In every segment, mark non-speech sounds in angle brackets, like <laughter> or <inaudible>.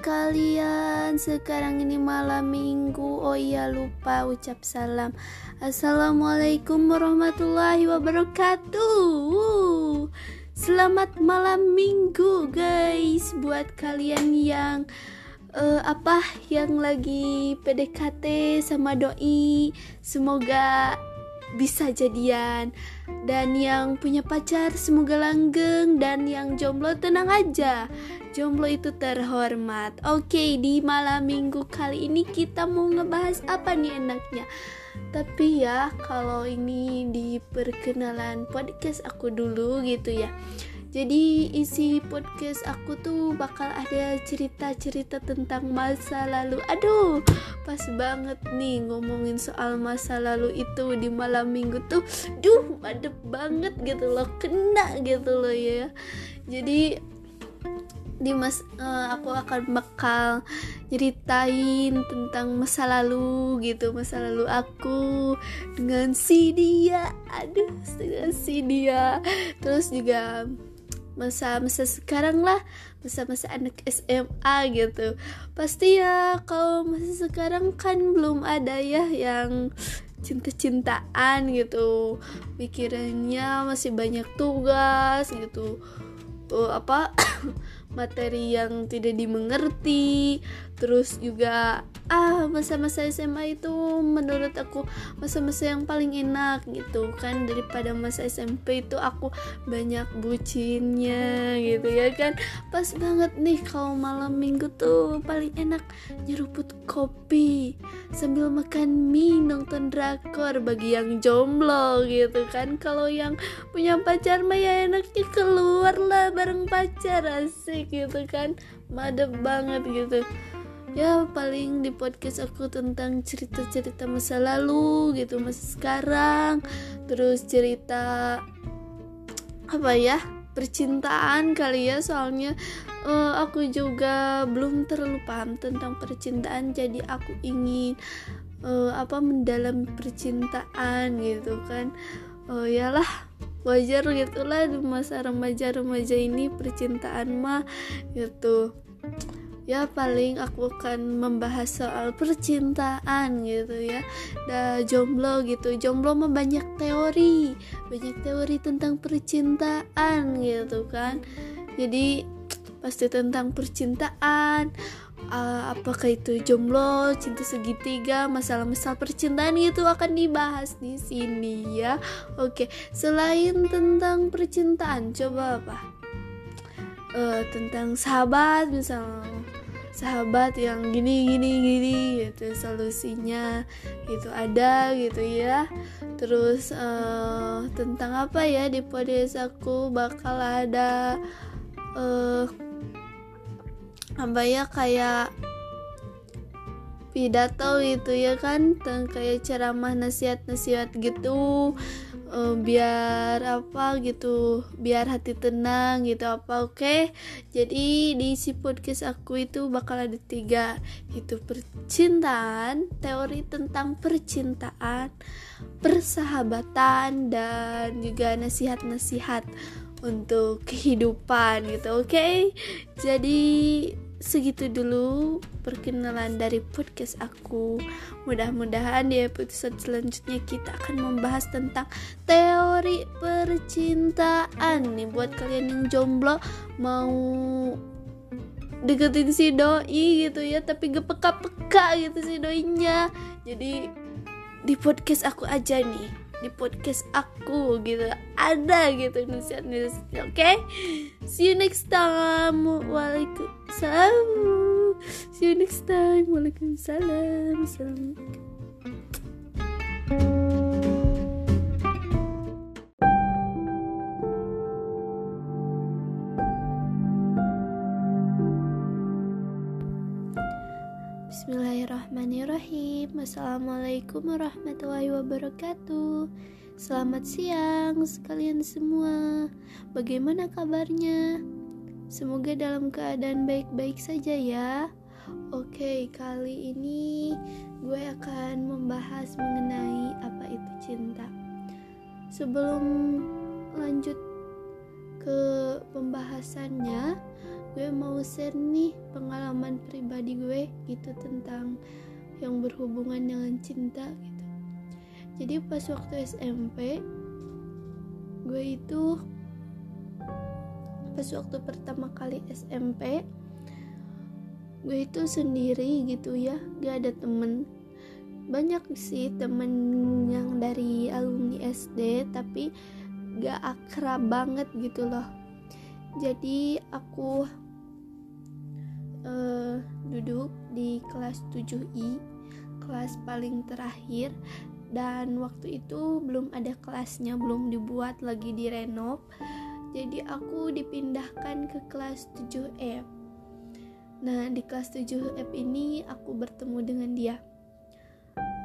kalian. Sekarang ini malam minggu. Oh iya lupa ucap salam. Assalamualaikum warahmatullahi wabarakatuh. Selamat malam minggu guys. Buat kalian yang uh, Apa Yang lagi PDKT sama doi Semoga bisa jadian. Dan yang punya pacar semoga langgeng. Dan yang jomblo tenang aja. Jomblo itu terhormat. Oke di malam minggu kali ini kita mau ngebahas apa nih enaknya? Tapi ya kalau ini di perkenalan podcast aku dulu gitu ya jadi isi podcast aku tuh bakal ada cerita-cerita tentang masa lalu. Aduh, pas banget nih ngomongin soal masa lalu itu di malam minggu tuh. Duh, ada banget gitu loh, kena gitu loh ya. Jadi di mas uh, aku akan bakal ceritain tentang masa lalu gitu masa lalu aku dengan si dia aduh dengan si dia terus juga masa-masa sekarang lah masa-masa anak SMA gitu. Pasti ya kalau masa sekarang kan belum ada ya yang cinta-cintaan gitu. Pikirannya masih banyak tugas gitu. Tuh apa materi yang tidak dimengerti. Terus juga ah masa-masa SMA itu menurut aku masa-masa yang paling enak gitu kan. Daripada masa SMP itu aku banyak bucinnya gitu ya kan. Pas banget nih kalau malam minggu tuh paling enak nyeruput kopi sambil makan mie nonton drakor bagi yang jomblo gitu kan. Kalau yang punya pacar mah ya enaknya keluar lah bareng pacar asik gitu kan madep banget gitu. Ya paling di podcast aku tentang cerita-cerita masa lalu gitu masa sekarang. Terus cerita apa ya percintaan kali ya soalnya uh, aku juga belum terlalu paham tentang percintaan jadi aku ingin uh, apa mendalam percintaan gitu kan. Oh yalah wajar gitulah di masa remaja remaja ini percintaan mah gitu. Ya paling aku akan membahas soal percintaan gitu ya. Da jomblo gitu. Jomblo mah banyak teori. Banyak teori tentang percintaan gitu kan. Jadi pasti tentang percintaan uh, apakah itu jomblo cinta segitiga masalah-masalah percintaan itu akan dibahas di sini ya. Oke selain tentang percintaan coba apa? Uh, tentang sahabat misalnya sahabat yang gini gini gini gitu solusinya gitu ada gitu ya. Terus uh, tentang apa ya di podcast aku bakal ada uh, apa ya kayak pidato gitu ya kan kayak ceramah nasihat-nasihat gitu uh, biar apa gitu biar hati tenang gitu apa oke okay? jadi di si podcast aku itu bakal ada tiga itu percintaan teori tentang percintaan persahabatan dan juga nasihat-nasihat untuk kehidupan gitu oke okay? jadi segitu dulu perkenalan dari podcast aku. Mudah-mudahan di episode selanjutnya kita akan membahas tentang teori percintaan nih buat kalian yang jomblo mau deketin si doi gitu ya tapi gak peka-peka gitu si doinya. Jadi di podcast aku aja nih di podcast aku gitu. Ada gitu nasihat-nasihat oke? Okay? see you next time. Waalaikumsalam. See you next time. Waalaikumsalam. Assalamualaikum Bismillahirrahmanirrahim. Assalamualaikum warahmatullahi wabarakatuh. Selamat siang sekalian semua. Bagaimana kabarnya? Semoga dalam keadaan baik-baik saja ya. Oke, kali ini gue akan membahas mengenai apa itu cinta. Sebelum lanjut ke pembahasannya gue mau share nih pengalaman pribadi gue gitu tentang yang berhubungan dengan cinta gitu. Jadi pas waktu SMP gue itu pas waktu pertama kali SMP gue itu sendiri gitu ya gak ada temen. Banyak sih temen yang dari alumni SD tapi gak akrab banget gitu loh. Jadi aku uh, duduk di kelas 7I kelas paling terakhir. Dan waktu itu belum ada kelasnya belum dibuat lagi direnov. Jadi aku dipindahkan ke kelas 7F nah di kelas 7F ini aku bertemu dengan dia.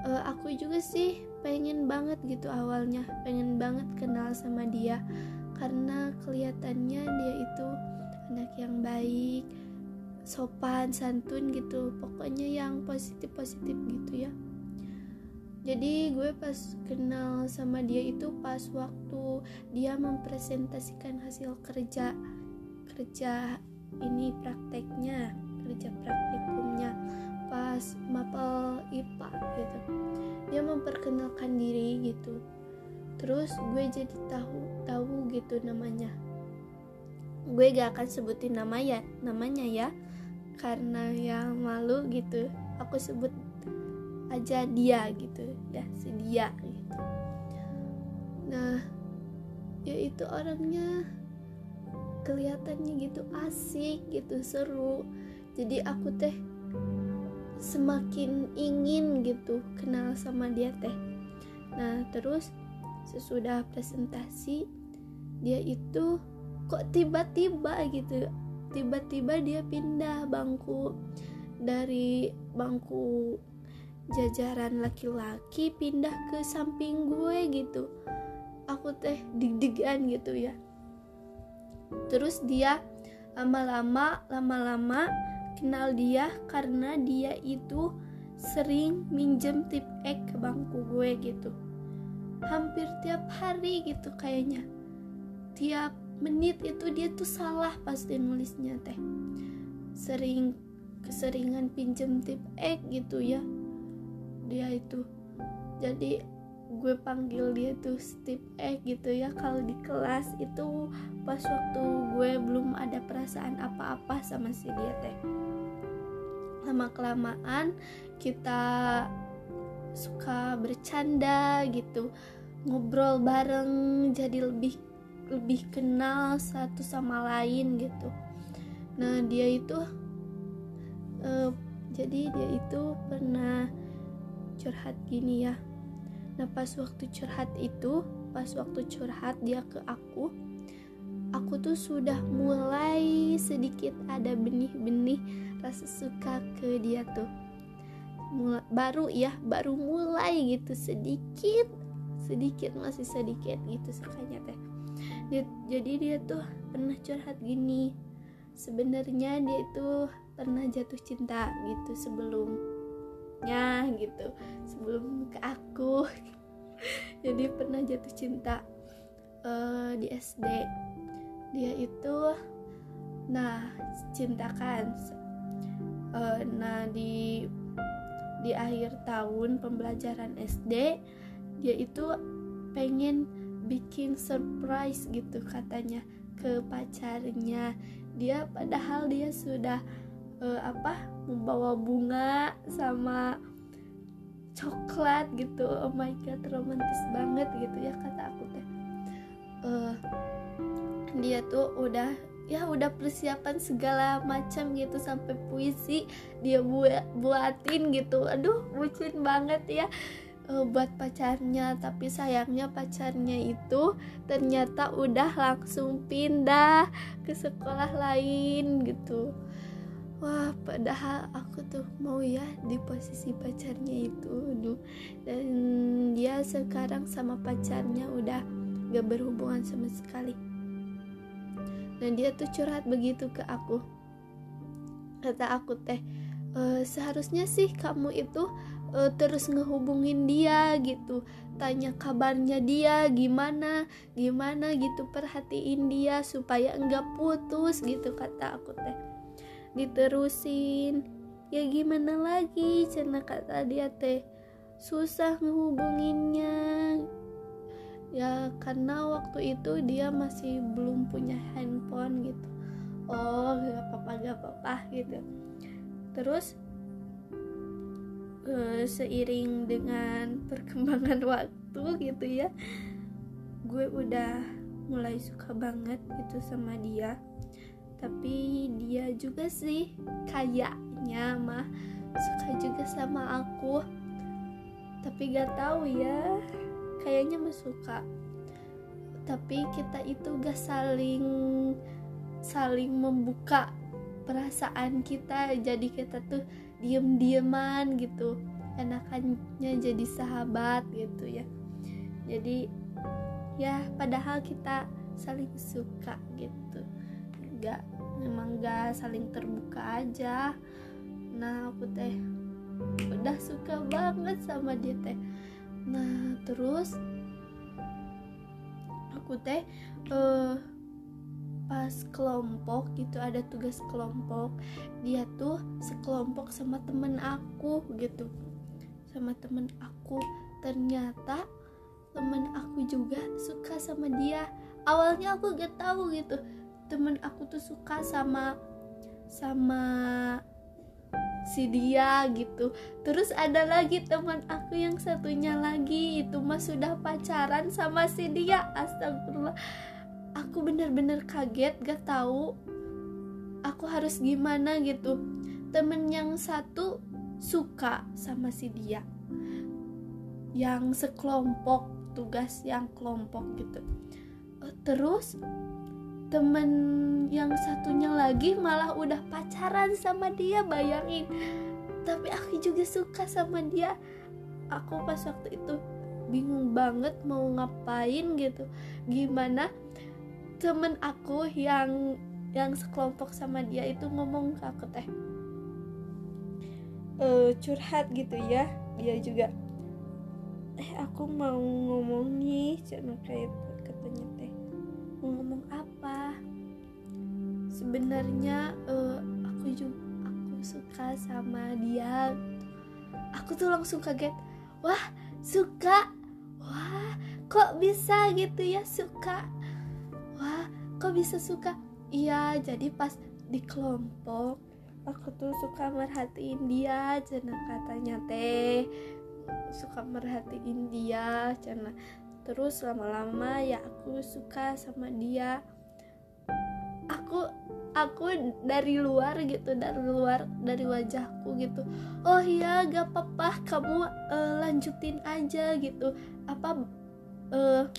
Uh, aku juga sih pengen banget gitu awalnya pengen banget kenal sama dia. Karena kelihatannya dia itu anak yang baik sopan santun gitu pokoknya yang positif positif gitu ya. Jadi gue pas kenal sama dia itu pas waktu dia mempresentasikan hasil kerja kerja ini prakteknya kerja praktikumnya pas mapel IPA gitu. Dia memperkenalkan diri gitu. Terus gue jadi tahu tahu gitu namanya. Gue gak akan sebutin nama ya namanya ya karena yang malu gitu aku sebut aja dia gitu ya si dia gitu. Nah ya itu orangnya kelihatannya gitu asik gitu seru. Jadi aku teh semakin ingin gitu kenal sama dia teh. Nah terus sesudah presentasi dia itu kok tiba-tiba gitu tiba-tiba dia pindah bangku. Dari bangku jajaran laki-laki pindah ke samping gue gitu. Aku teh dig-digan gitu ya. Terus dia lama-lama lama-lama kenal dia karena dia itu sering minjem tip ek ke bangku gue gitu. Hampir tiap hari gitu kayaknya. Tiap menit itu dia tuh salah pasti nulisnya teh. Sering keseringan pinjem tip ek gitu ya. Dia itu. Jadi gue panggil dia tuh Steve Egg gitu ya. Kalau di kelas itu pas waktu gue belum ada perasaan apa-apa sama si dia teh. Lama kelamaan kita suka bercanda gitu. Ngobrol bareng jadi lebih lebih kenal satu sama lain gitu. Nah dia itu uh, jadi dia itu pernah curhat gini ya. Nah pas waktu curhat itu pas waktu curhat dia ke aku aku tuh sudah mulai sedikit ada benih-benih rasa suka ke dia tuh. Mula, baru ya baru mulai gitu sedikit sedikit masih sedikit gitu sukanya teh dia, jadi dia tuh pernah curhat gini sebenarnya dia itu pernah jatuh cinta gitu sebelumnya gitu sebelum ke aku. <laughs> Jadi pernah jatuh cinta uh, di SD dia itu nah cintakan. Uh, nah di di akhir tahun pembelajaran SD dia itu pengen bikin surprise gitu katanya ke pacarnya. Dia padahal dia sudah uh, apa membawa bunga sama coklat gitu. Oh my god romantis banget gitu ya kata aku teh. Uh, dia tuh udah ya udah persiapan segala macam gitu sampai puisi dia buat buatin gitu. Aduh bucin banget ya uh, buat pacarnya tapi sayangnya pacarnya itu ternyata udah langsung pindah ke sekolah lain gitu. Wah padahal aku tuh mau ya di posisi pacarnya itu Aduh. dan dia sekarang sama pacarnya udah gak berhubungan sama sekali. Dan dia tuh curhat begitu ke aku. Kata aku teh e, seharusnya sih kamu itu uh, terus ngehubungin dia gitu. Tanya kabarnya dia gimana gimana gitu perhatiin dia supaya enggak putus gitu kata aku teh. Diterusin. Ya gimana lagi cina kata dia teh. Susah ngehubunginnya. Ya karena waktu itu dia masih belum punya handphone gitu. Oh gak apa-apa gak apa-apa gitu. Terus uh, seiring dengan <laughs> perkembangan waktu gitu ya gue udah mulai suka banget gitu sama dia. Tapi dia juga sih kayaknya mah suka juga sama aku. Tapi gak tahu ya kayaknya mah suka. Tapi kita itu gak saling saling membuka perasaan kita. Jadi kita tuh diem-dieman gitu. Enakannya jadi sahabat gitu ya. Jadi ya padahal kita saling suka gitu. Nggak memang nggak saling terbuka aja. Nah aku teh udah suka banget sama dia teh. Nah terus aku teh uh, pas kelompok gitu ada tugas kelompok. Dia tuh sekelompok sama temen aku gitu. Sama temen aku. Ternyata temen aku juga suka sama dia. Awalnya aku gak tahu gitu. Temen aku tuh suka sama sama si dia gitu. Terus ada lagi teman aku yang satunya lagi itu mah sudah pacaran sama si dia. Astagfirullah aku bener-bener kaget gak tahu aku harus gimana gitu. Temen yang satu suka sama si dia. Yang sekelompok tugas yang kelompok gitu. Eh, terus temen yang satunya lagi malah udah pacaran sama dia bayangin. Tapi aku juga suka sama dia. Aku pas waktu itu bingung banget mau ngapain gitu. Gimana temen aku yang yang sekelompok sama dia itu ngomong ke aku teh e, curhat gitu ya. Dia juga eh aku mau ngomong nih. Cina kayak katanya teh mau ngomong apa? Sebenarnya uh, aku juga aku suka sama dia. Aku tuh langsung kaget wah suka? Wah kok bisa gitu ya suka kok bisa suka? Iya jadi pas di kelompok aku tuh suka merhatiin dia cina katanya teh suka merhatiin dia cina terus lama-lama ya aku suka sama dia. Aku aku dari luar gitu dari luar dari wajahku gitu. Oh iya gak apa-apa kamu uh, lanjutin aja gitu. Apa uh,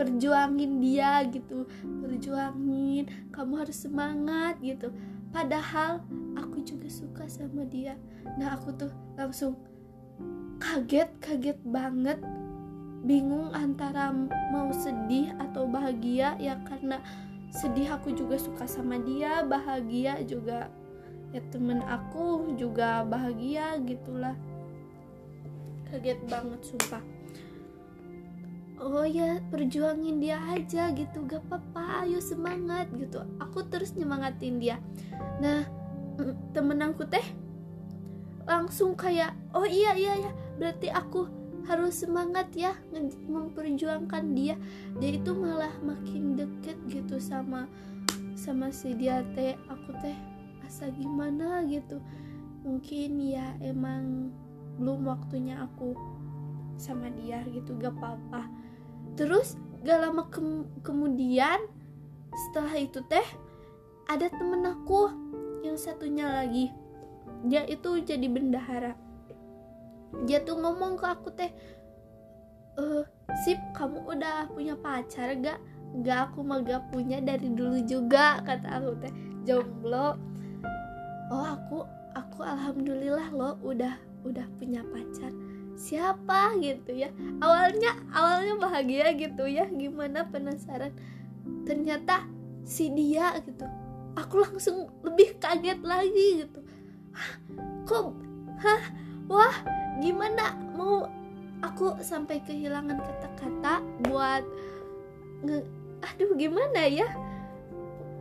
perjuangin dia gitu. Perjuangin kamu harus semangat gitu. Padahal aku juga suka sama dia. Nah aku tuh langsung kaget kaget banget. Bingung antara mau sedih atau bahagia ya karena sedih aku juga suka sama dia bahagia juga ya temen aku juga bahagia gitulah. Kaget banget sumpah oh ya perjuangin dia aja gitu gak apa-apa ayo semangat gitu. Aku terus nyemangatin dia. Nah mm, temen aku teh langsung kayak oh iya iya ya berarti aku harus semangat ya memperjuangkan dia. Dia itu malah makin deket gitu sama sama si dia teh. Aku teh asa gimana? gitu. Mungkin ya emang belum waktunya aku sama dia gitu gak apa-apa terus gak lama ke kemudian setelah itu teh ada temen aku yang satunya lagi. Dia itu jadi bendahara. Dia tuh ngomong ke aku teh eh sip kamu udah punya pacar gak? Gak aku mah gak punya dari dulu juga kata aku teh. Jomblo. Oh aku aku alhamdulillah loh udah udah punya pacar siapa gitu ya. Awalnya awalnya bahagia gitu ya gimana penasaran. Ternyata si dia gitu. Aku langsung lebih kaget lagi gitu. Hah kok hah wah gimana mau aku sampai kehilangan kata-kata buat nge aduh gimana ya?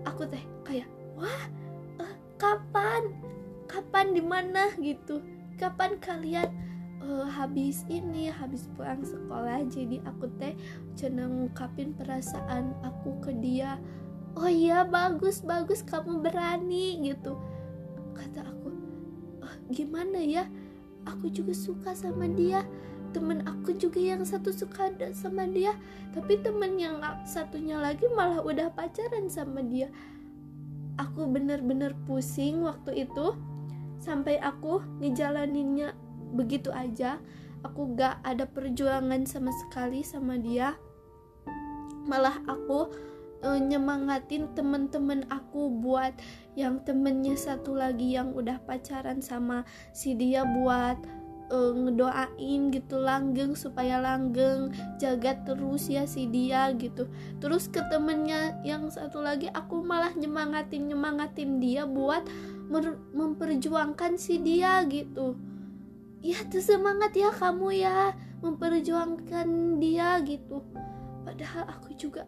Aku teh kayak wah uh, kapan? Kapan di mana? gitu. Kapan kalian uh, habis ini habis pulang sekolah jadi aku teh cina ngungkapin perasaan aku ke dia. Oh iya bagus bagus kamu berani gitu. Kata aku oh, gimana ya? Aku juga suka sama dia. Temen aku juga yang satu suka sama dia. Tapi temen yang satunya lagi malah udah pacaran sama dia. Aku bener-bener pusing waktu itu sampai aku ngejalaninnya begitu aja. Aku gak ada perjuangan sama sekali sama dia. Malah aku uh, nyemangatin temen-temen aku buat yang temennya satu lagi yang udah pacaran sama si dia buat uh, ngedoain gitu langgeng supaya langgeng jaga terus ya si dia gitu. Terus ke temennya yang satu lagi aku malah nyemangatin nyemangatin dia buat memperjuangkan si dia gitu ya tuh semangat ya kamu ya memperjuangkan dia gitu. Padahal aku juga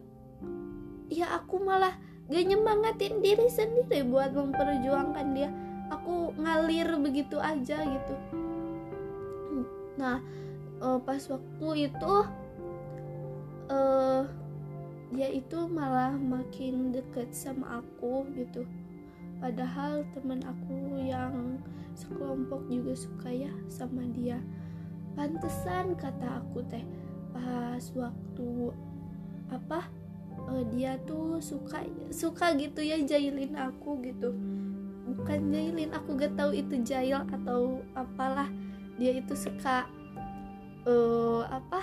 ya aku malah gak nyemangatin diri sendiri buat memperjuangkan dia. Aku ngalir begitu aja gitu. Nah uh, pas waktu itu uh, dia itu malah makin deket sama aku gitu. Padahal teman aku yang sekelompok juga suka ya sama dia. Pantesan kata aku teh pas waktu apa uh, dia tuh suka suka gitu ya jailin aku gitu. Bukan jailin aku gak tahu itu jail atau apalah. Dia itu suka uh, apa?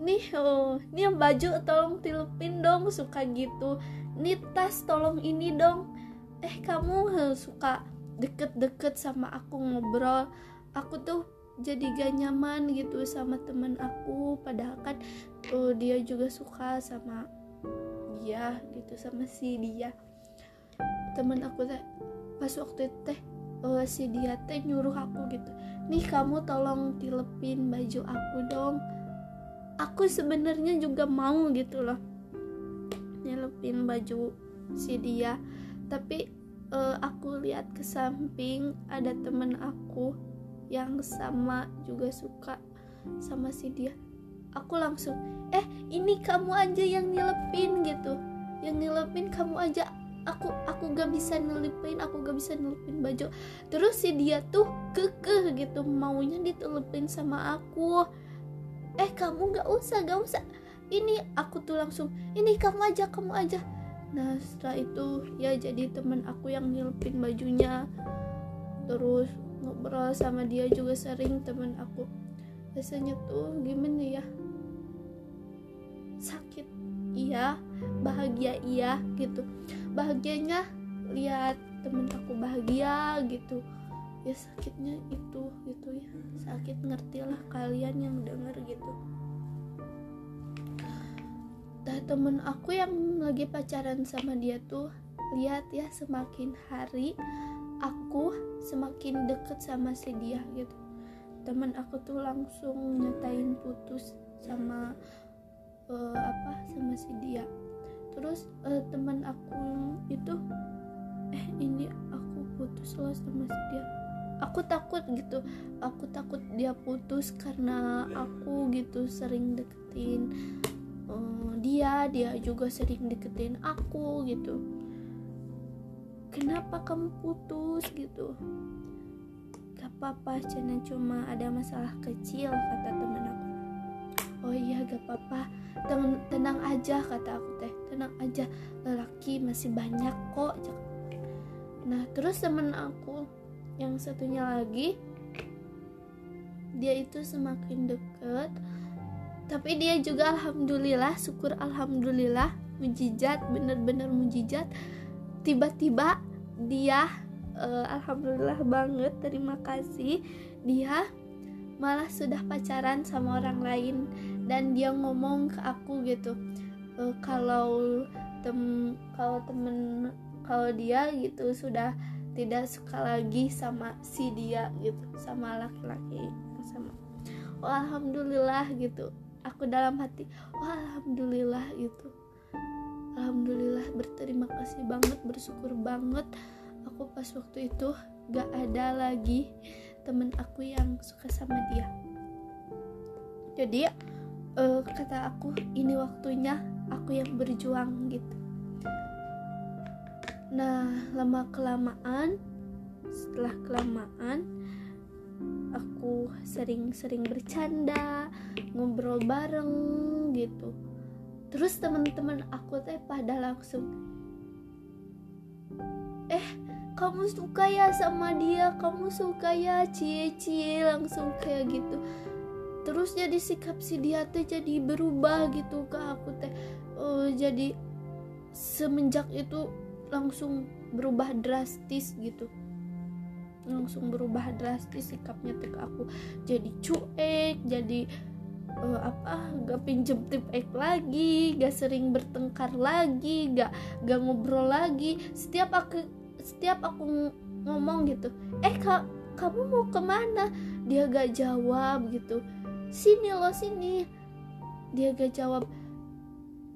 Nih uh, nih yang baju tolong tilupin dong suka gitu. Nih tas tolong ini dong. Eh kamu uh, suka deket-deket sama aku ngobrol aku tuh jadi gak nyaman gitu sama teman aku. Padahal kan uh, dia juga suka sama dia gitu sama si dia. Teman aku teh pas waktu itu teh uh, si dia teh nyuruh aku gitu nih kamu tolong tilepin baju aku dong. Aku sebenarnya juga mau gitu loh nyelepin baju si dia. Tapi uh, aku lihat ke samping ada temen aku yang sama juga suka sama si dia. Aku langsung eh ini kamu aja yang nyelepin gitu. Yang nyelepin kamu aja. Aku aku gak bisa nelipin aku gak bisa nelipin baju. Terus si dia tuh kekeh gitu maunya ditelepin sama aku. Eh kamu gak usah gak usah. Ini aku tuh langsung ini kamu aja kamu aja nah setelah itu ya jadi teman aku yang nyelepin bajunya. Terus ngobrol sama dia juga sering teman aku. Rasanya tuh gimana ya? Sakit. Iya bahagia iya gitu. Bahagianya lihat temen aku bahagia gitu. Ya sakitnya itu gitu ya. Sakit ngertilah kalian yang denger gitu Nah temen aku yang lagi pacaran sama dia tuh lihat ya semakin hari aku semakin deket sama si dia gitu. Temen aku tuh langsung nyatain putus sama uh, apa sama si dia. Terus uh, teman aku itu eh ini aku putus loh sama si dia. Aku takut gitu aku takut dia putus karena aku gitu sering deketin uh, dia dia juga sering deketin aku gitu. Kenapa kamu putus gitu? Gak apa-apa cuma ada masalah kecil kata teman aku. Oh iya gak apa-apa. Tenang, tenang aja kata aku teh. Tenang aja lelaki masih banyak kok. Nah terus temen aku yang satunya lagi dia itu semakin deket tapi dia juga alhamdulillah syukur alhamdulillah mujizat bener-bener mujizat. Tiba-tiba dia uh, alhamdulillah banget terima kasih. Dia malah sudah pacaran sama orang lain dan dia ngomong ke aku gitu e, kalau tem kalau temen kalau dia gitu sudah tidak suka lagi sama si dia gitu sama laki-laki oh, alhamdulillah gitu aku dalam hati oh, alhamdulillah gitu. Alhamdulillah berterima kasih banget bersyukur banget. Aku pas waktu itu gak ada lagi temen aku yang suka sama dia. Jadi uh, kata aku ini waktunya aku yang berjuang gitu. Nah lama kelamaan setelah kelamaan aku sering-sering bercanda ngobrol bareng gitu. Terus teman-teman aku teh pada langsung eh kamu suka ya sama dia? Kamu suka ya? Cie cie langsung kayak gitu. Terus jadi sikap si dia teh jadi berubah gitu ke aku teh. Uh, jadi semenjak itu langsung berubah drastis gitu langsung berubah drastis sikapnya ke aku. Jadi cuek jadi uh, apa gak pinjem tip ek lagi gak sering bertengkar lagi gak gak ngobrol lagi. Setiap aku setiap aku ngomong gitu eh kak kamu mau ke mana? Dia gak jawab gitu. Sini lo sini. Dia gak jawab.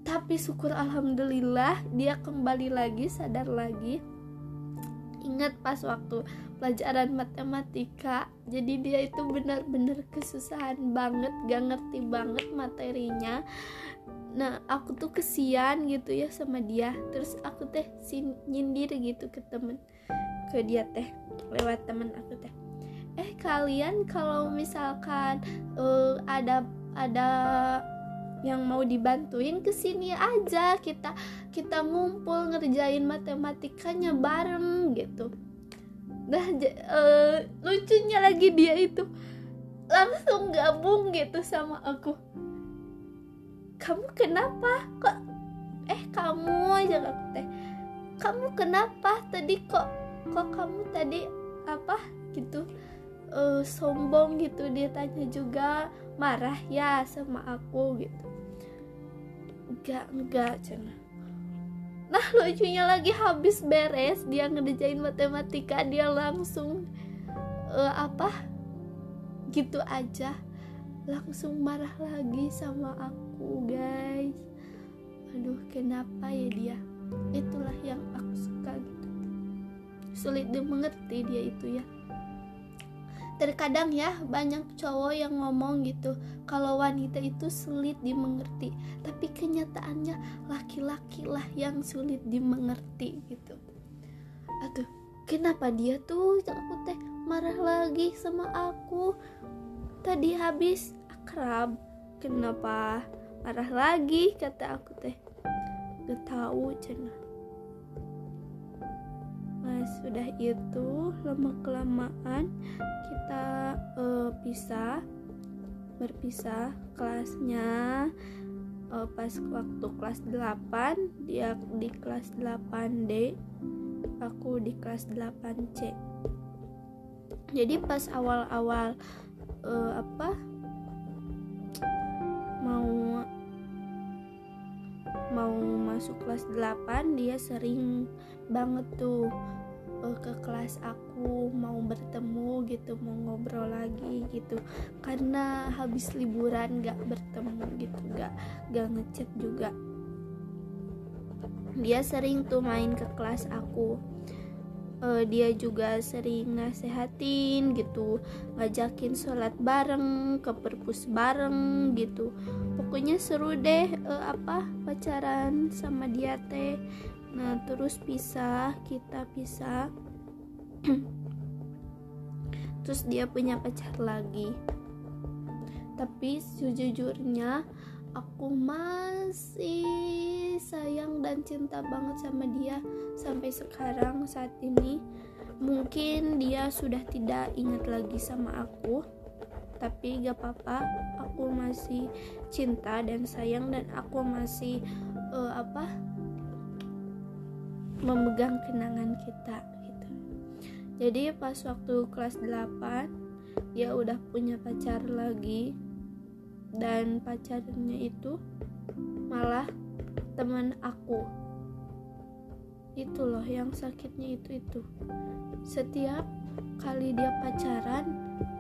Tapi syukur alhamdulillah dia kembali lagi sadar lagi ingat pas waktu pelajaran matematika. Jadi dia itu benar-benar kesusahan banget gak ngerti banget materinya. Nah aku tuh kesian gitu ya sama dia. Terus aku teh nyindir gitu ke temen ke dia teh lewat temen aku teh. Eh kalian kalau misalkan uh, ada ada yang mau dibantuin ke sini aja. Kita kita ngumpul ngerjain matematikanya bareng gitu. Nah uh, lucunya lagi dia itu langsung gabung gitu sama aku. Kamu kenapa? Kok eh kamu aja aku teh. Kamu kenapa tadi kok kok kamu tadi apa gitu uh, sombong gitu? Dia tanya juga marah ya sama aku gitu enggak enggak cina nah lucunya lagi habis beres dia ngerjain matematika dia langsung uh, apa? Gitu aja. Langsung marah lagi sama aku guys. Aduh kenapa ya dia? Itulah yang aku suka gitu. Sulit dimengerti dia itu ya terkadang ya banyak cowok yang ngomong gitu kalau wanita itu sulit dimengerti tapi kenyataannya laki-laki lah yang sulit dimengerti gitu. Aduh kenapa dia tuh aku teh marah lagi sama aku? Tadi habis akrab kenapa marah lagi? Kata aku teh. Gak tahu cenah Nah, sudah itu lama kelamaan kita uh, pisah berpisah kelasnya uh, pas waktu kelas 8 dia di kelas 8D aku di kelas 8C jadi pas awal-awal uh, apa mau masuk kelas 8 dia sering banget tuh uh, ke kelas aku mau bertemu gitu mau ngobrol lagi gitu. Karena habis liburan gak bertemu gitu gak gak ngechat juga. Dia sering tuh main ke kelas aku. Uh, dia juga sering nasehatin gitu ngajakin sholat bareng ke perpus bareng gitu pokoknya seru deh uh, apa pacaran sama dia teh. Nah terus pisah kita pisah. <clears throat> Terus dia punya pacar lagi. Tapi sejujurnya aku masih sayang dan cinta banget sama dia sampai sekarang saat ini. Mungkin dia sudah tidak ingat lagi sama aku tapi gak apa-apa aku masih cinta dan sayang dan aku masih uh, apa memegang kenangan kita gitu. Jadi pas waktu kelas 8 dia udah punya pacar lagi dan pacarnya itu malah teman aku. Itu loh yang sakitnya itu itu. Setiap kali dia pacaran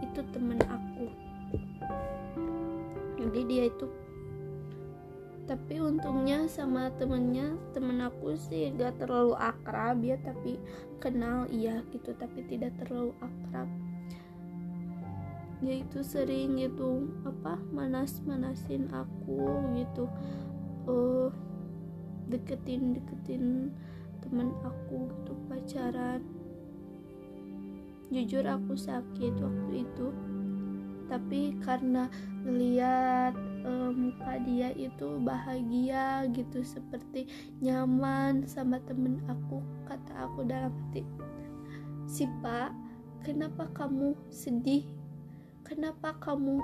itu teman aku. Jadi dia itu tapi untungnya sama temennya temen aku sih gak terlalu akrab ya tapi kenal iya gitu tapi tidak terlalu akrab. Dia itu sering gitu apa manas manasin aku gitu. Uh, deketin deketin temen aku gitu pacaran jujur aku sakit waktu itu. Tapi karena ngeliat uh, muka dia itu bahagia gitu seperti nyaman sama temen aku kata aku dalam hati. Si pak kenapa kamu sedih? Kenapa kamu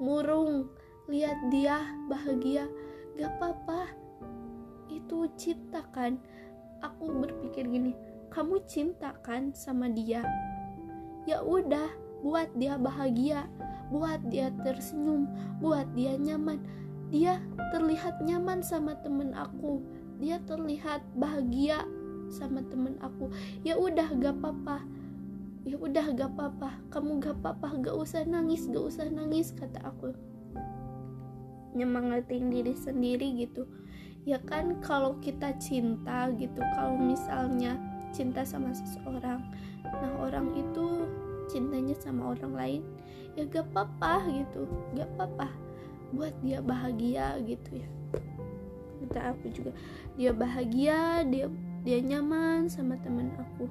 murung? Lihat dia bahagia. Gak apa-apa. Itu cinta kan? Aku berpikir gini kamu cinta kan sama dia ya udah buat dia bahagia buat dia tersenyum, buat dia nyaman. Dia terlihat nyaman sama temen aku, dia terlihat bahagia sama temen aku. Ya udah gak apa-apa, ya udah gak apa-apa, kamu gak apa-apa, gak usah nangis, gak usah nangis kata aku. Nyemangatin diri sendiri gitu. Ya kan kalau kita cinta gitu, kalau misalnya cinta sama seseorang, nah orang itu cintanya sama orang lain ya gak apa-apa gitu. Gak apa-apa buat dia bahagia gitu ya. Kata aku juga dia bahagia dia dia nyaman sama teman aku.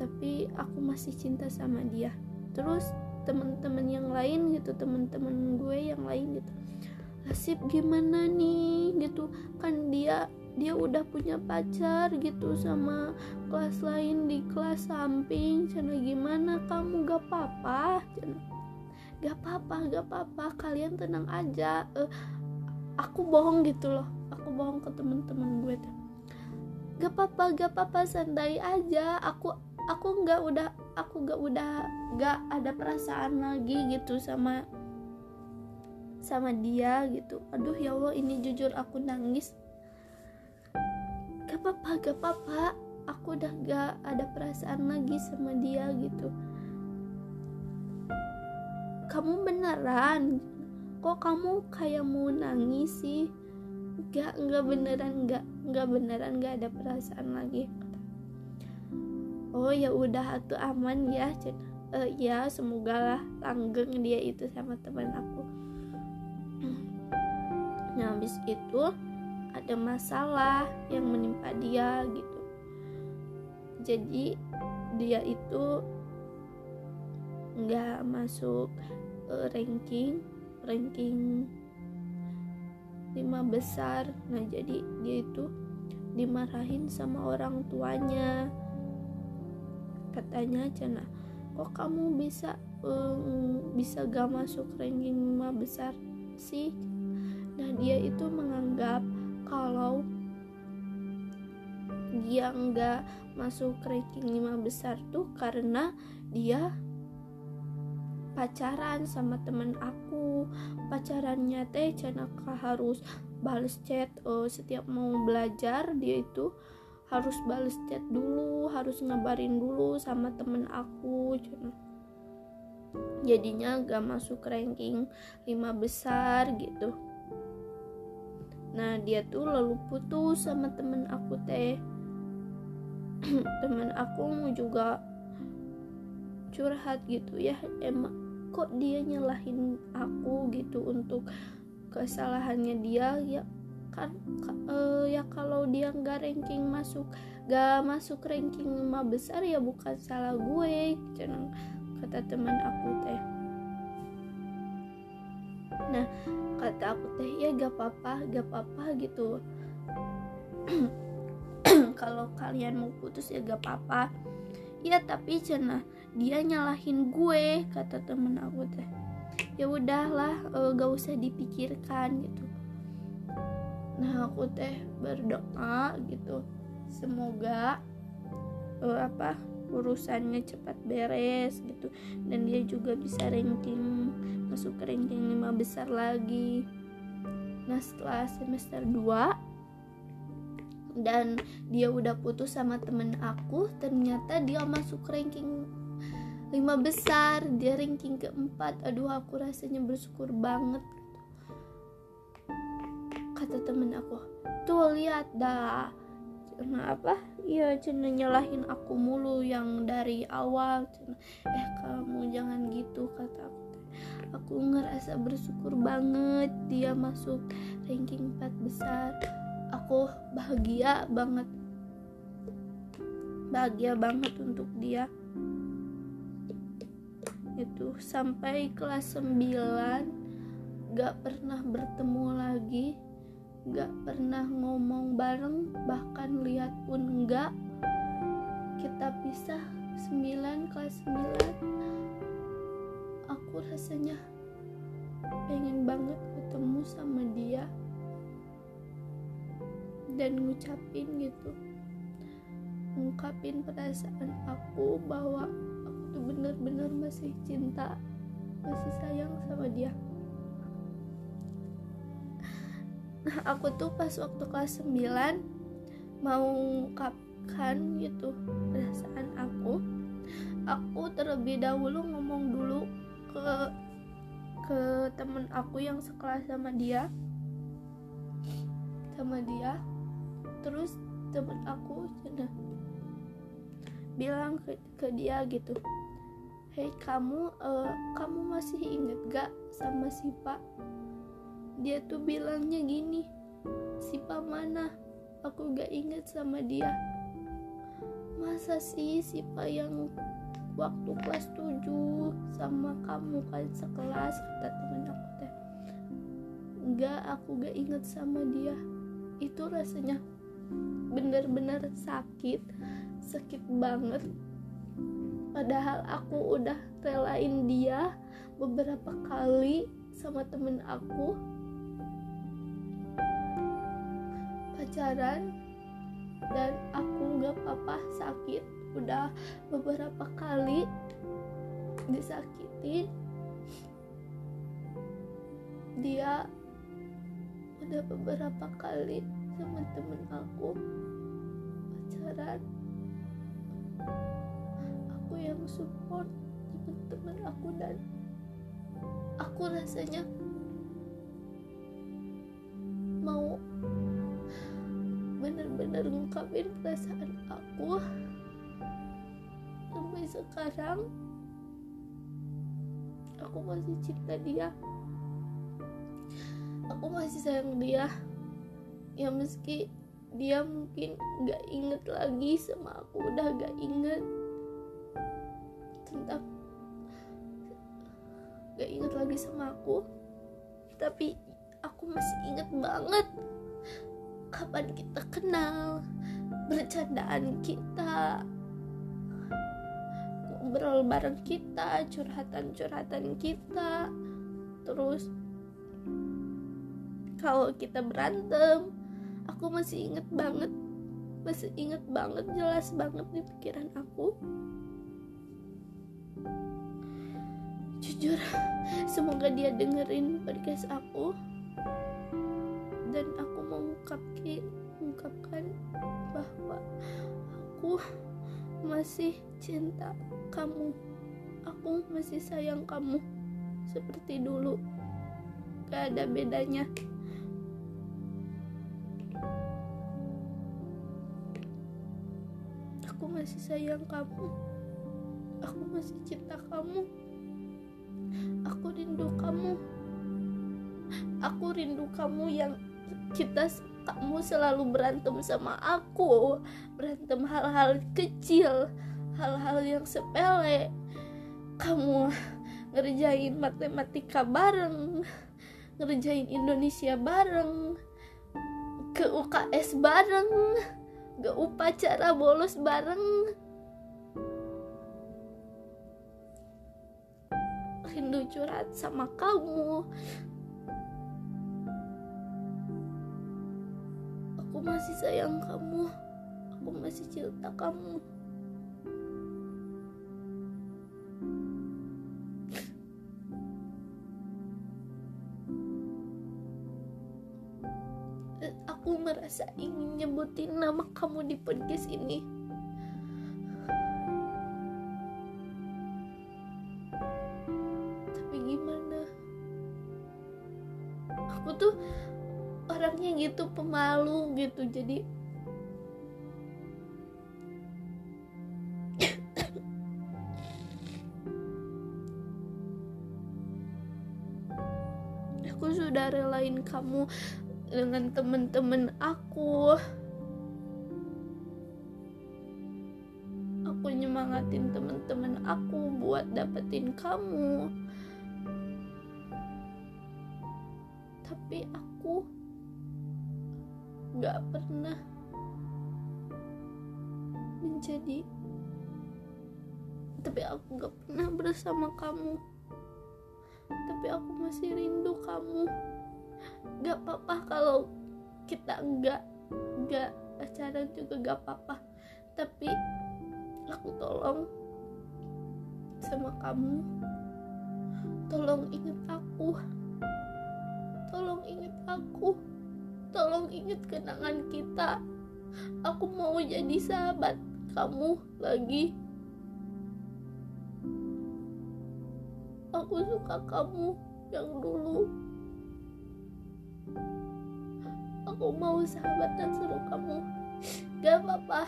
Tapi aku masih cinta sama dia. Terus teman-teman yang lain gitu teman-teman gue yang lain gitu. Nasib gimana nih gitu? Kan dia dia udah punya pacar gitu sama kelas lain di kelas samping. Cina gimana? Kamu gak apa-apa? Gak apa-apa gak apa-apa. Kalian tenang aja. Uh, aku bohong gitu loh. Aku bohong ke temen-temen gue tuh. Gak apa-apa gak apa-apa. Santai aja. Aku aku nggak udah aku gak udah gak ada perasaan lagi gitu sama sama dia gitu. Aduh ya Allah ini jujur aku nangis gak apa-apa gak apa-apa aku udah gak ada perasaan lagi sama dia gitu. Kamu beneran? Kok kamu kayak mau nangis sih? Gak nggak beneran gak nggak beneran gak ada perasaan lagi. Oh ya udah aku aman ya uh, ya semoga lah langgeng dia itu sama teman aku. <clears throat> Nah habis itu ada masalah yang menimpa dia gitu. Jadi dia itu nggak masuk uh, ranking ranking lima besar. Nah jadi dia itu dimarahin sama orang tuanya katanya cina kok kamu bisa um, bisa gak masuk ranking lima besar sih? Nah dia itu menganggap kalau dia nggak masuk ranking 5 besar tuh karena dia pacaran sama temen aku pacarannya teh Canaka harus balas chat uh, setiap mau belajar dia itu harus balas chat dulu harus ngabarin dulu sama temen aku Cana. jadinya gak masuk ranking 5 besar gitu nah dia tuh lalu putus sama temen aku teh. <clears throat> Temen aku juga curhat gitu ya. Emang kok dia nyalahin aku gitu untuk kesalahannya dia? Ya kan uh, ya kalau dia nggak ranking masuk gak masuk ranking lima besar ya bukan salah gue kata teman aku teh. Nah kata aku teh ya gak apa-apa gak apa-apa gitu. <clears throat> Kalau kalian mau putus ya gak apa-apa ya tapi cina dia nyalahin gue kata temen aku teh. Ya udahlah uh, gak usah dipikirkan gitu. Nah aku teh berdoa gitu. Semoga uh, apa urusannya cepat beres gitu. Dan dia juga bisa ranking masuk ranking 5 besar lagi. Nah setelah semester 2 dan dia udah putus sama temen aku ternyata dia masuk ranking 5 besar. Dia ranking keempat. Aduh aku rasanya bersyukur banget. Kata temen aku tuh lihat dah apa iya cina nyalahin aku mulu yang dari awal cina. Eh kamu jangan gitu kata aku aku ngerasa bersyukur banget dia masuk ranking 4 besar. Aku bahagia banget. Bahagia banget untuk dia. Itu sampai kelas 9 gak pernah bertemu lagi gak pernah ngomong bareng bahkan lihat pun enggak kita pisah 9 kelas 9 aku rasanya pengen banget ketemu sama dia dan ngucapin gitu. Ngungkapin perasaan aku bahwa aku tuh bener-bener masih cinta masih sayang sama dia aku tuh pas waktu kelas 9 mau ungkapkan gitu perasaan aku. Aku terlebih dahulu ngomong dulu ke ke temen aku yang sekelas sama dia. Sama dia. Terus temen aku cina bilang ke, ke dia gitu hei kamu uh, kamu masih inget gak sama si pak dia tuh bilangnya gini Sipa mana? Aku gak inget sama dia. Masa sih Sipa yang waktu kelas 7 sama kamu kan sekelas? kata temen aku teh. Enggak aku gak inget sama dia. Itu rasanya bener-bener sakit sakit banget. Padahal aku udah relain dia beberapa kali sama temen aku pacaran dan aku gak apa-apa sakit. Udah beberapa kali disakitin. Dia udah beberapa kali sama temen aku pacaran. Aku yang support temen-temen aku dan aku rasanya mau bener-bener ngungkapin perasaan aku. Sampai sekarang aku masih cinta dia. Aku masih sayang dia. Ya meski dia mungkin gak inget lagi sama aku udah gak inget tentang gak inget lagi sama aku. Tapi aku masih inget banget kapan kita kenal bercandaan kita ngobrol bareng kita curhatan-curhatan kita. Terus kalau kita berantem aku masih inget banget masih inget banget jelas banget di pikiran aku. Jujur semoga dia dengerin podcast aku dan aku mengungkapkan mengungkapkan bahwa aku masih cinta kamu. Aku masih sayang kamu seperti dulu. Gak ada bedanya. Aku masih sayang kamu. Aku masih cinta kamu. Aku rindu kamu. Aku rindu kamu yang kita kamu selalu berantem sama aku. Berantem hal-hal kecil hal-hal yang sepele. Kamu ngerjain matematika bareng ngerjain Indonesia bareng ke UKS bareng ke upacara bolos bareng. Rindu curhat sama kamu aku masih sayang kamu. Aku masih cinta kamu. Dan aku merasa ingin nyebutin nama kamu di podcast ini pemalu gitu jadi aku sudah relain kamu dengan temen-temen aku. Aku nyemangatin temen-temen aku buat dapetin kamu gak pernah menjadi. Tapi aku gak pernah bersama kamu. Tapi aku masih rindu kamu. Gak apa-apa kalau kita enggak enggak pacaran juga gak apa-apa. Tapi aku tolong sama kamu. Tolong ingat aku. Tolong ingat aku tolong ingat kenangan kita. Aku mau jadi sahabat kamu lagi. Aku suka kamu yang dulu. Aku mau sahabatan sama kamu. Gak apa-apa.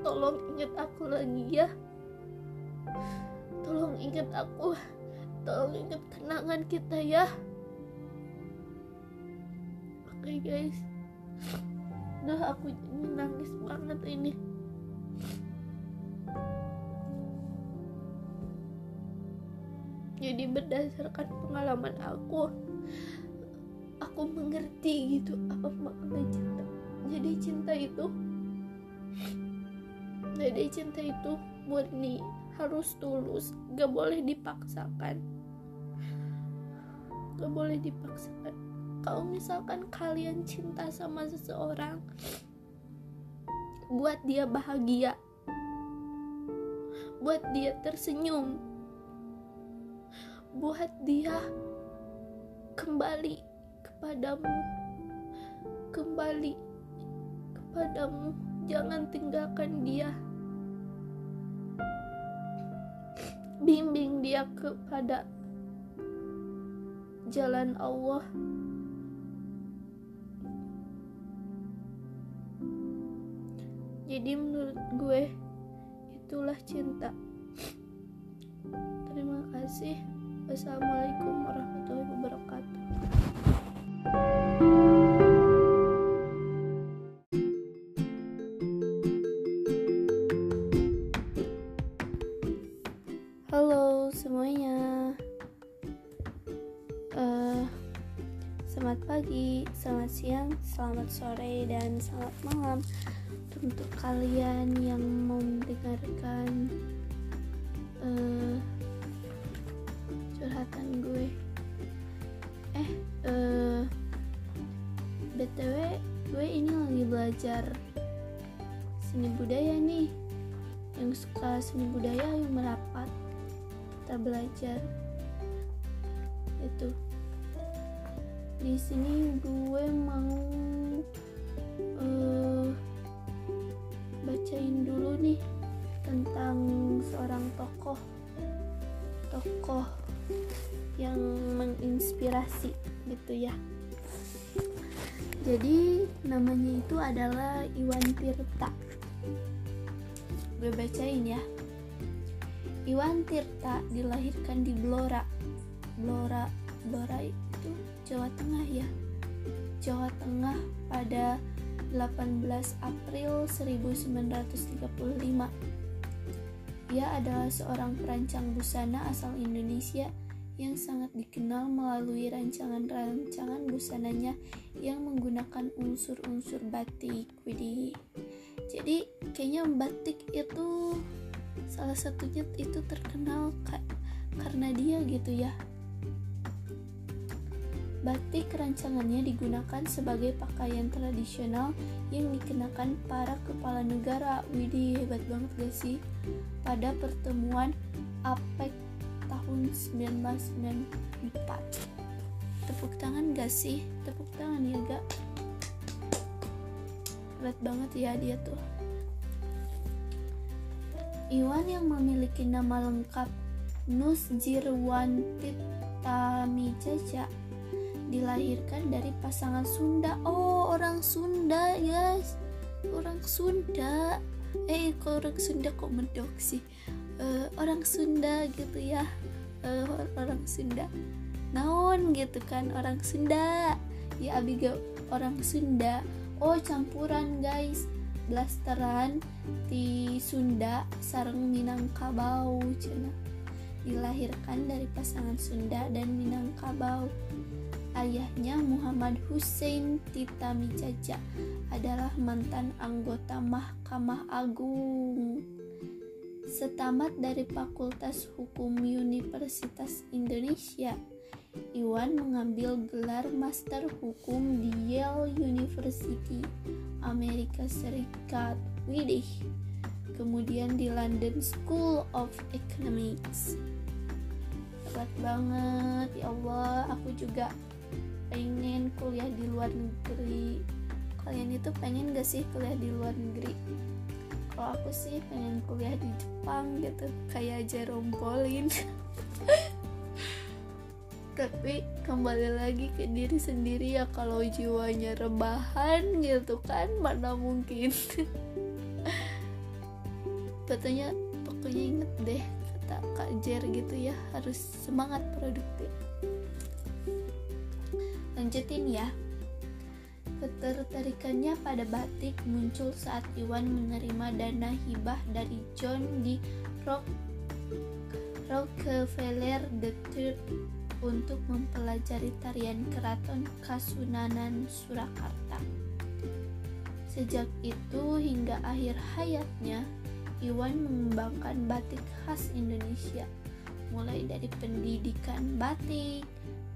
Tolong ingat aku lagi ya. Tolong ingat aku. Tolong ingat kenangan kita ya oke guys. Udah aku jadi nangis banget ini. Jadi berdasarkan pengalaman aku aku mengerti gitu apa makna cinta. Jadi cinta itu jadi cinta itu murni harus tulus gak boleh dipaksakan. Gak boleh dipaksakan kalau misalkan kalian cinta sama seseorang buat dia bahagia buat dia tersenyum buat dia kembali kepadamu kembali kepadamu jangan tinggalkan dia. Bimbing dia kepada jalan Allah jadi menurut gue itulah cinta. Terima kasih. Wassalamualaikum warahmatullahi wabarakatuh. Halo semuanya. Uh, Selamat pagi, selamat siang, selamat sore, dan selamat malam Untuk kalian yang mau mendengarkan uh, Curhatan gue. Eh, uh, BTW gue ini lagi belajar seni budaya nih. Yang suka seni budaya yang merapat kita belajar. Itu. Di sini gue mau ya jadi namanya itu adalah Iwan Tirta. Gue bacain ya. Iwan Tirta dilahirkan di Blora. Blora Blora itu Jawa Tengah ya. Jawa Tengah pada 18 April 1935 Ia adalah seorang perancang busana asal Indonesia yang sangat dikenal melalui rancangan-rancangan busananya yang menggunakan unsur-unsur batik. Widih. Jadi kayaknya batik itu salah satunya itu terkenal karena dia gitu ya. Batik rancangannya digunakan sebagai pakaian tradisional yang dikenakan para kepala negara. Widih, hebat banget gak sih? Pada pertemuan APEC tahun 1994 tepuk tangan gak sih? Tepuk tangan ya gak berat banget ya dia tuh. Iwan yang memiliki nama lengkap Nus Jirwan Tamijaja dilahirkan dari pasangan Sunda. Oh orang Sunda guys orang Sunda. Eh kok orang Sunda kok medok sih? Uh, orang Sunda gitu ya uh, orang Sunda. Naon gitu kan orang Sunda. Ya abiga orang Sunda. Oh campuran guys. Blasteran di Sunda sarang Minangkabau cina. Dilahirkan dari pasangan Sunda dan Minangkabau. Ayahnya Muhammad Hussein Tita Mijaja adalah mantan anggota Mahkamah Agung. Setamat dari Fakultas Hukum Universitas Indonesia, Iwan mengambil gelar Master Hukum di Yale University, Amerika Serikat. Widih. Kemudian di London School of Economics. Hebat banget, ya Allah, aku juga pengen kuliah di luar negeri kalian itu pengen gak sih kuliah di luar negeri kalau aku sih pengen kuliah di Jepang gitu kayak Jerome Pauline <laughs> tapi kembali lagi ke diri sendiri ya kalau jiwanya rebahan gitu kan mana mungkin. <laughs> Katanya pokoknya inget deh kata Kak Jer gitu ya harus semangat produktif. Lanjutin ya Ketertarikannya pada batik muncul saat Iwan menerima dana hibah dari John D. Rock, Rockefeller III untuk mempelajari tarian keraton Kasunanan Surakarta. Sejak itu hingga akhir hayatnya, Iwan mengembangkan batik khas Indonesia, mulai dari pendidikan batik,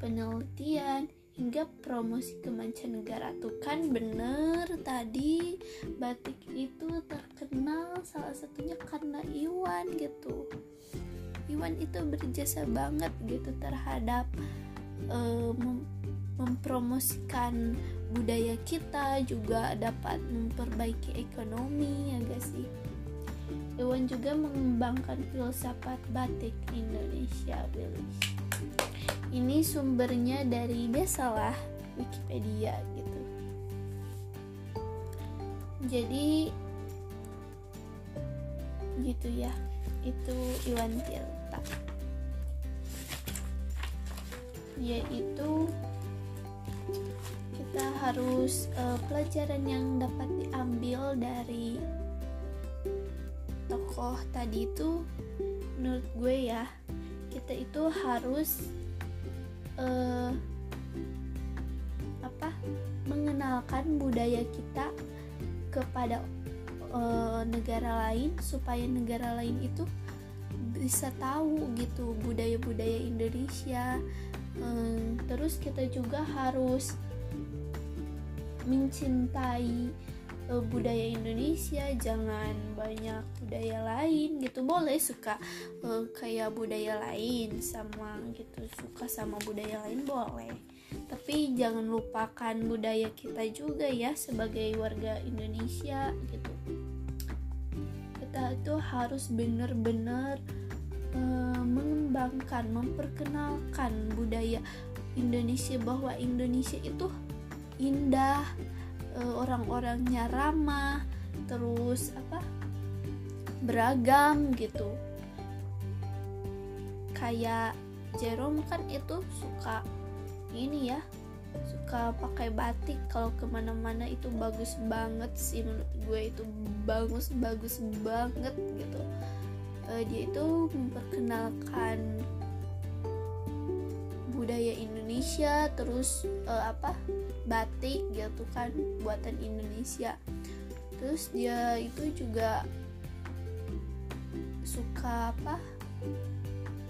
penelitian, hingga promosi ke mancanegara. Tuh kan bener tadi batik itu terkenal salah satunya karena Iwan gitu. Iwan itu berjasa banget gitu terhadap uh, mem mempromosikan budaya kita juga dapat memperbaiki ekonomi ya guys sih Iwan juga mengembangkan filsafat batik Indonesia ini sumbernya dari biasalah Wikipedia gitu. Jadi gitu ya. Itu Iwan Tirta. Yaitu kita harus uh, pelajaran yang dapat diambil dari tokoh tadi itu menurut gue ya kita itu harus uh, apa mengenalkan budaya kita kepada uh, negara lain supaya negara lain itu bisa tahu gitu budaya-budaya Indonesia. Um, terus kita juga harus mencintai uh, budaya Indonesia jangan banyak budaya lain gitu. Boleh suka uh, kayak budaya lain sama gitu suka sama budaya lain boleh. Tapi jangan lupakan budaya kita juga ya sebagai warga Indonesia gitu. Kita itu harus benar-benar uh, mengembangkan memperkenalkan budaya Indonesia bahwa Indonesia itu indah uh, orang-orangnya ramah terus apa beragam gitu. Kayak Jerome kan itu suka ini ya suka pakai batik. Kalau ke mana-mana itu bagus banget sih menurut gue itu bagus bagus banget gitu. Uh, dia itu memperkenalkan budaya Indonesia terus uh, apa batik gitu kan buatan Indonesia. Terus dia itu juga suka apa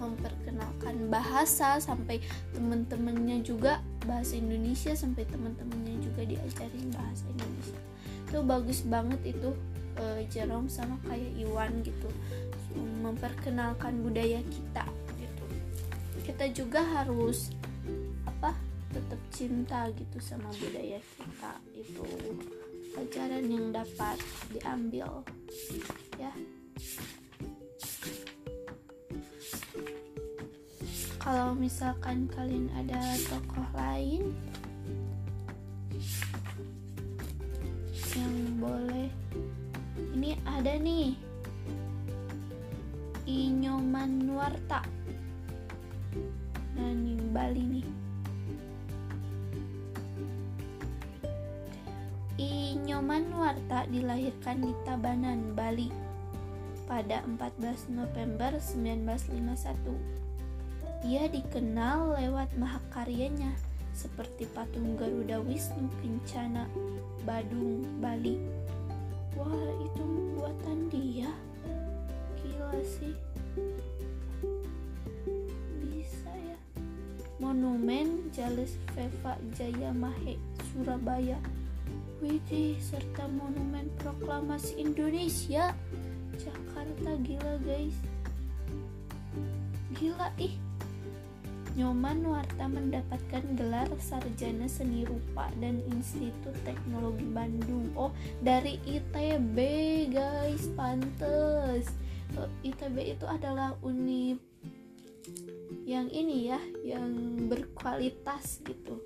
memperkenalkan bahasa sampai temen-temennya juga bahasa Indonesia sampai temen-temennya juga diajarin bahasa Indonesia. Itu bagus banget itu uh, Jerome sama kayak Iwan gitu memperkenalkan budaya kita kita juga harus apa tetap cinta gitu sama budaya kita. Itu pelajaran yang dapat diambil ya. Kalau misalkan kalian ada tokoh lain yang boleh ini ada nih Inyoman Warta ini Bali nih Inyoman Warta dilahirkan di Tabanan, Bali pada 14 November 1951 ia dikenal lewat mahakaryanya seperti patung Garuda Wisnu Kencana, Badung, Bali. Wah, itu buatan dia. Gila sih. Monumen Jales Veva Jayamahe, Surabaya. Widih, serta monumen proklamasi Indonesia. Jakarta gila guys. Gila ih Nyoman Warta mendapatkan gelar sarjana seni rupa dan Institut Teknologi Bandung. Oh, dari ITB, guys. Pantes. Eh, ITB itu adalah univ yang ini ya, yang berkualitas gitu.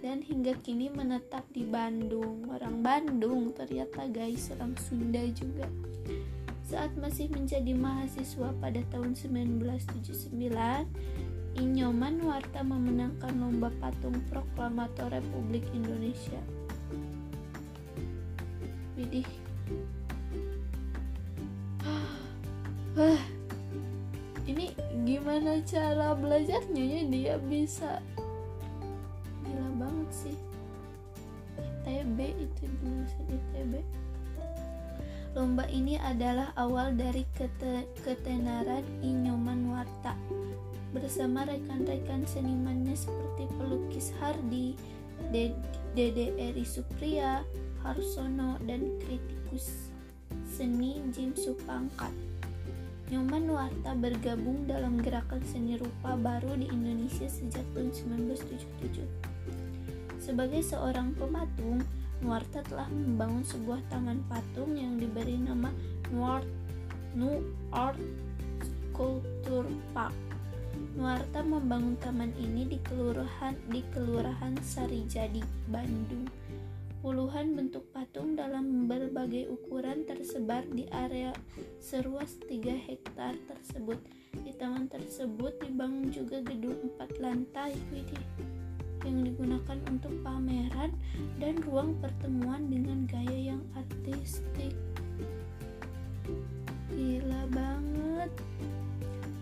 Dan hingga kini menetap di Bandung. Orang Bandung ternyata guys, orang Sunda juga. Saat masih menjadi mahasiswa pada tahun 1979, Inyoman Warta memenangkan lomba patung proklamator Republik Indonesia. Widih. Ini <gasps> gimana cara belajarnya ya dia bisa gila banget sih. ITB itu lulusan ITB. Lomba ini adalah awal dari ketenaran Inyoman Warta bersama rekan-rekan senimannya seperti pelukis Hardi, Dede Eri Supriya, Harsono, dan kritikus seni Jim Supangkat. Nyoman Warta bergabung dalam gerakan seni rupa baru di Indonesia sejak tahun 1977. Sebagai seorang pematung, Nuarta telah membangun sebuah taman patung yang diberi nama Nuart New Art Sculpture Park Nuarta membangun taman ini di kelurahan di Kelurahan Sarijadi, Bandung. Puluhan bentuk patung dalam berbagai ukuran tersebar di area seluas 3 hektar tersebut. Di taman tersebut dibangun juga gedung empat lantai yang digunakan untuk pameran dan ruang pertemuan dengan gaya yang artistik. Gila banget.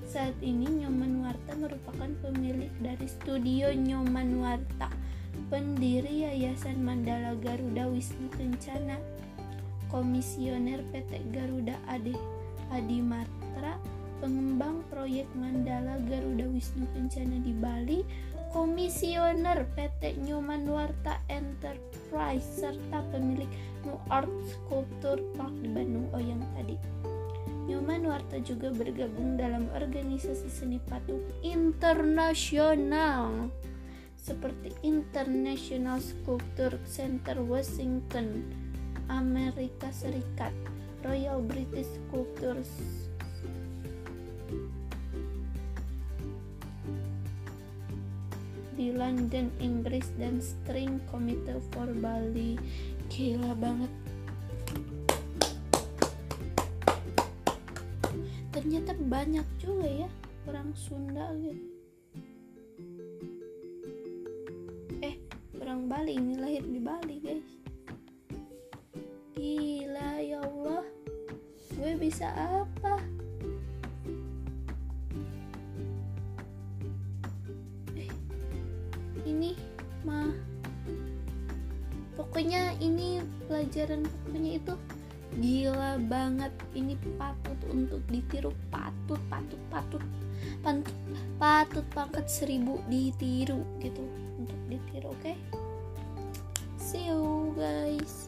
Saat ini Nyoman Warta merupakan pemilik dari Studio Nyoman Warta, pendiri Yayasan Mandala Garuda Wisnu Kencana, Komisioner PT Garuda Ade Adi Matra, pengembang proyek Mandala Garuda Wisnu Kencana di Bali, Komisioner PT Nyoman Warta Enterprise serta pemilik New Art Sculpture Park di Bandung oh yang tadi. Nyoman Warta juga bergabung dalam organisasi seni patung internasional seperti International Sculpture Center Washington, Amerika Serikat, Royal British Sculptors di London, Inggris dan String Committee for Bali. Gila banget. Ternyata banyak juga ya orang Sunda gitu orang Bali ini lahir di Bali guys. Gila ya Allah. Gue bisa apa? Eh ini mah pokoknya ini pelajaran pokoknya itu gila banget. Ini patut untuk ditiru patut patut patut patut patut pangkat seribu ditiru gitu untuk ditiru oke? okay? See you guys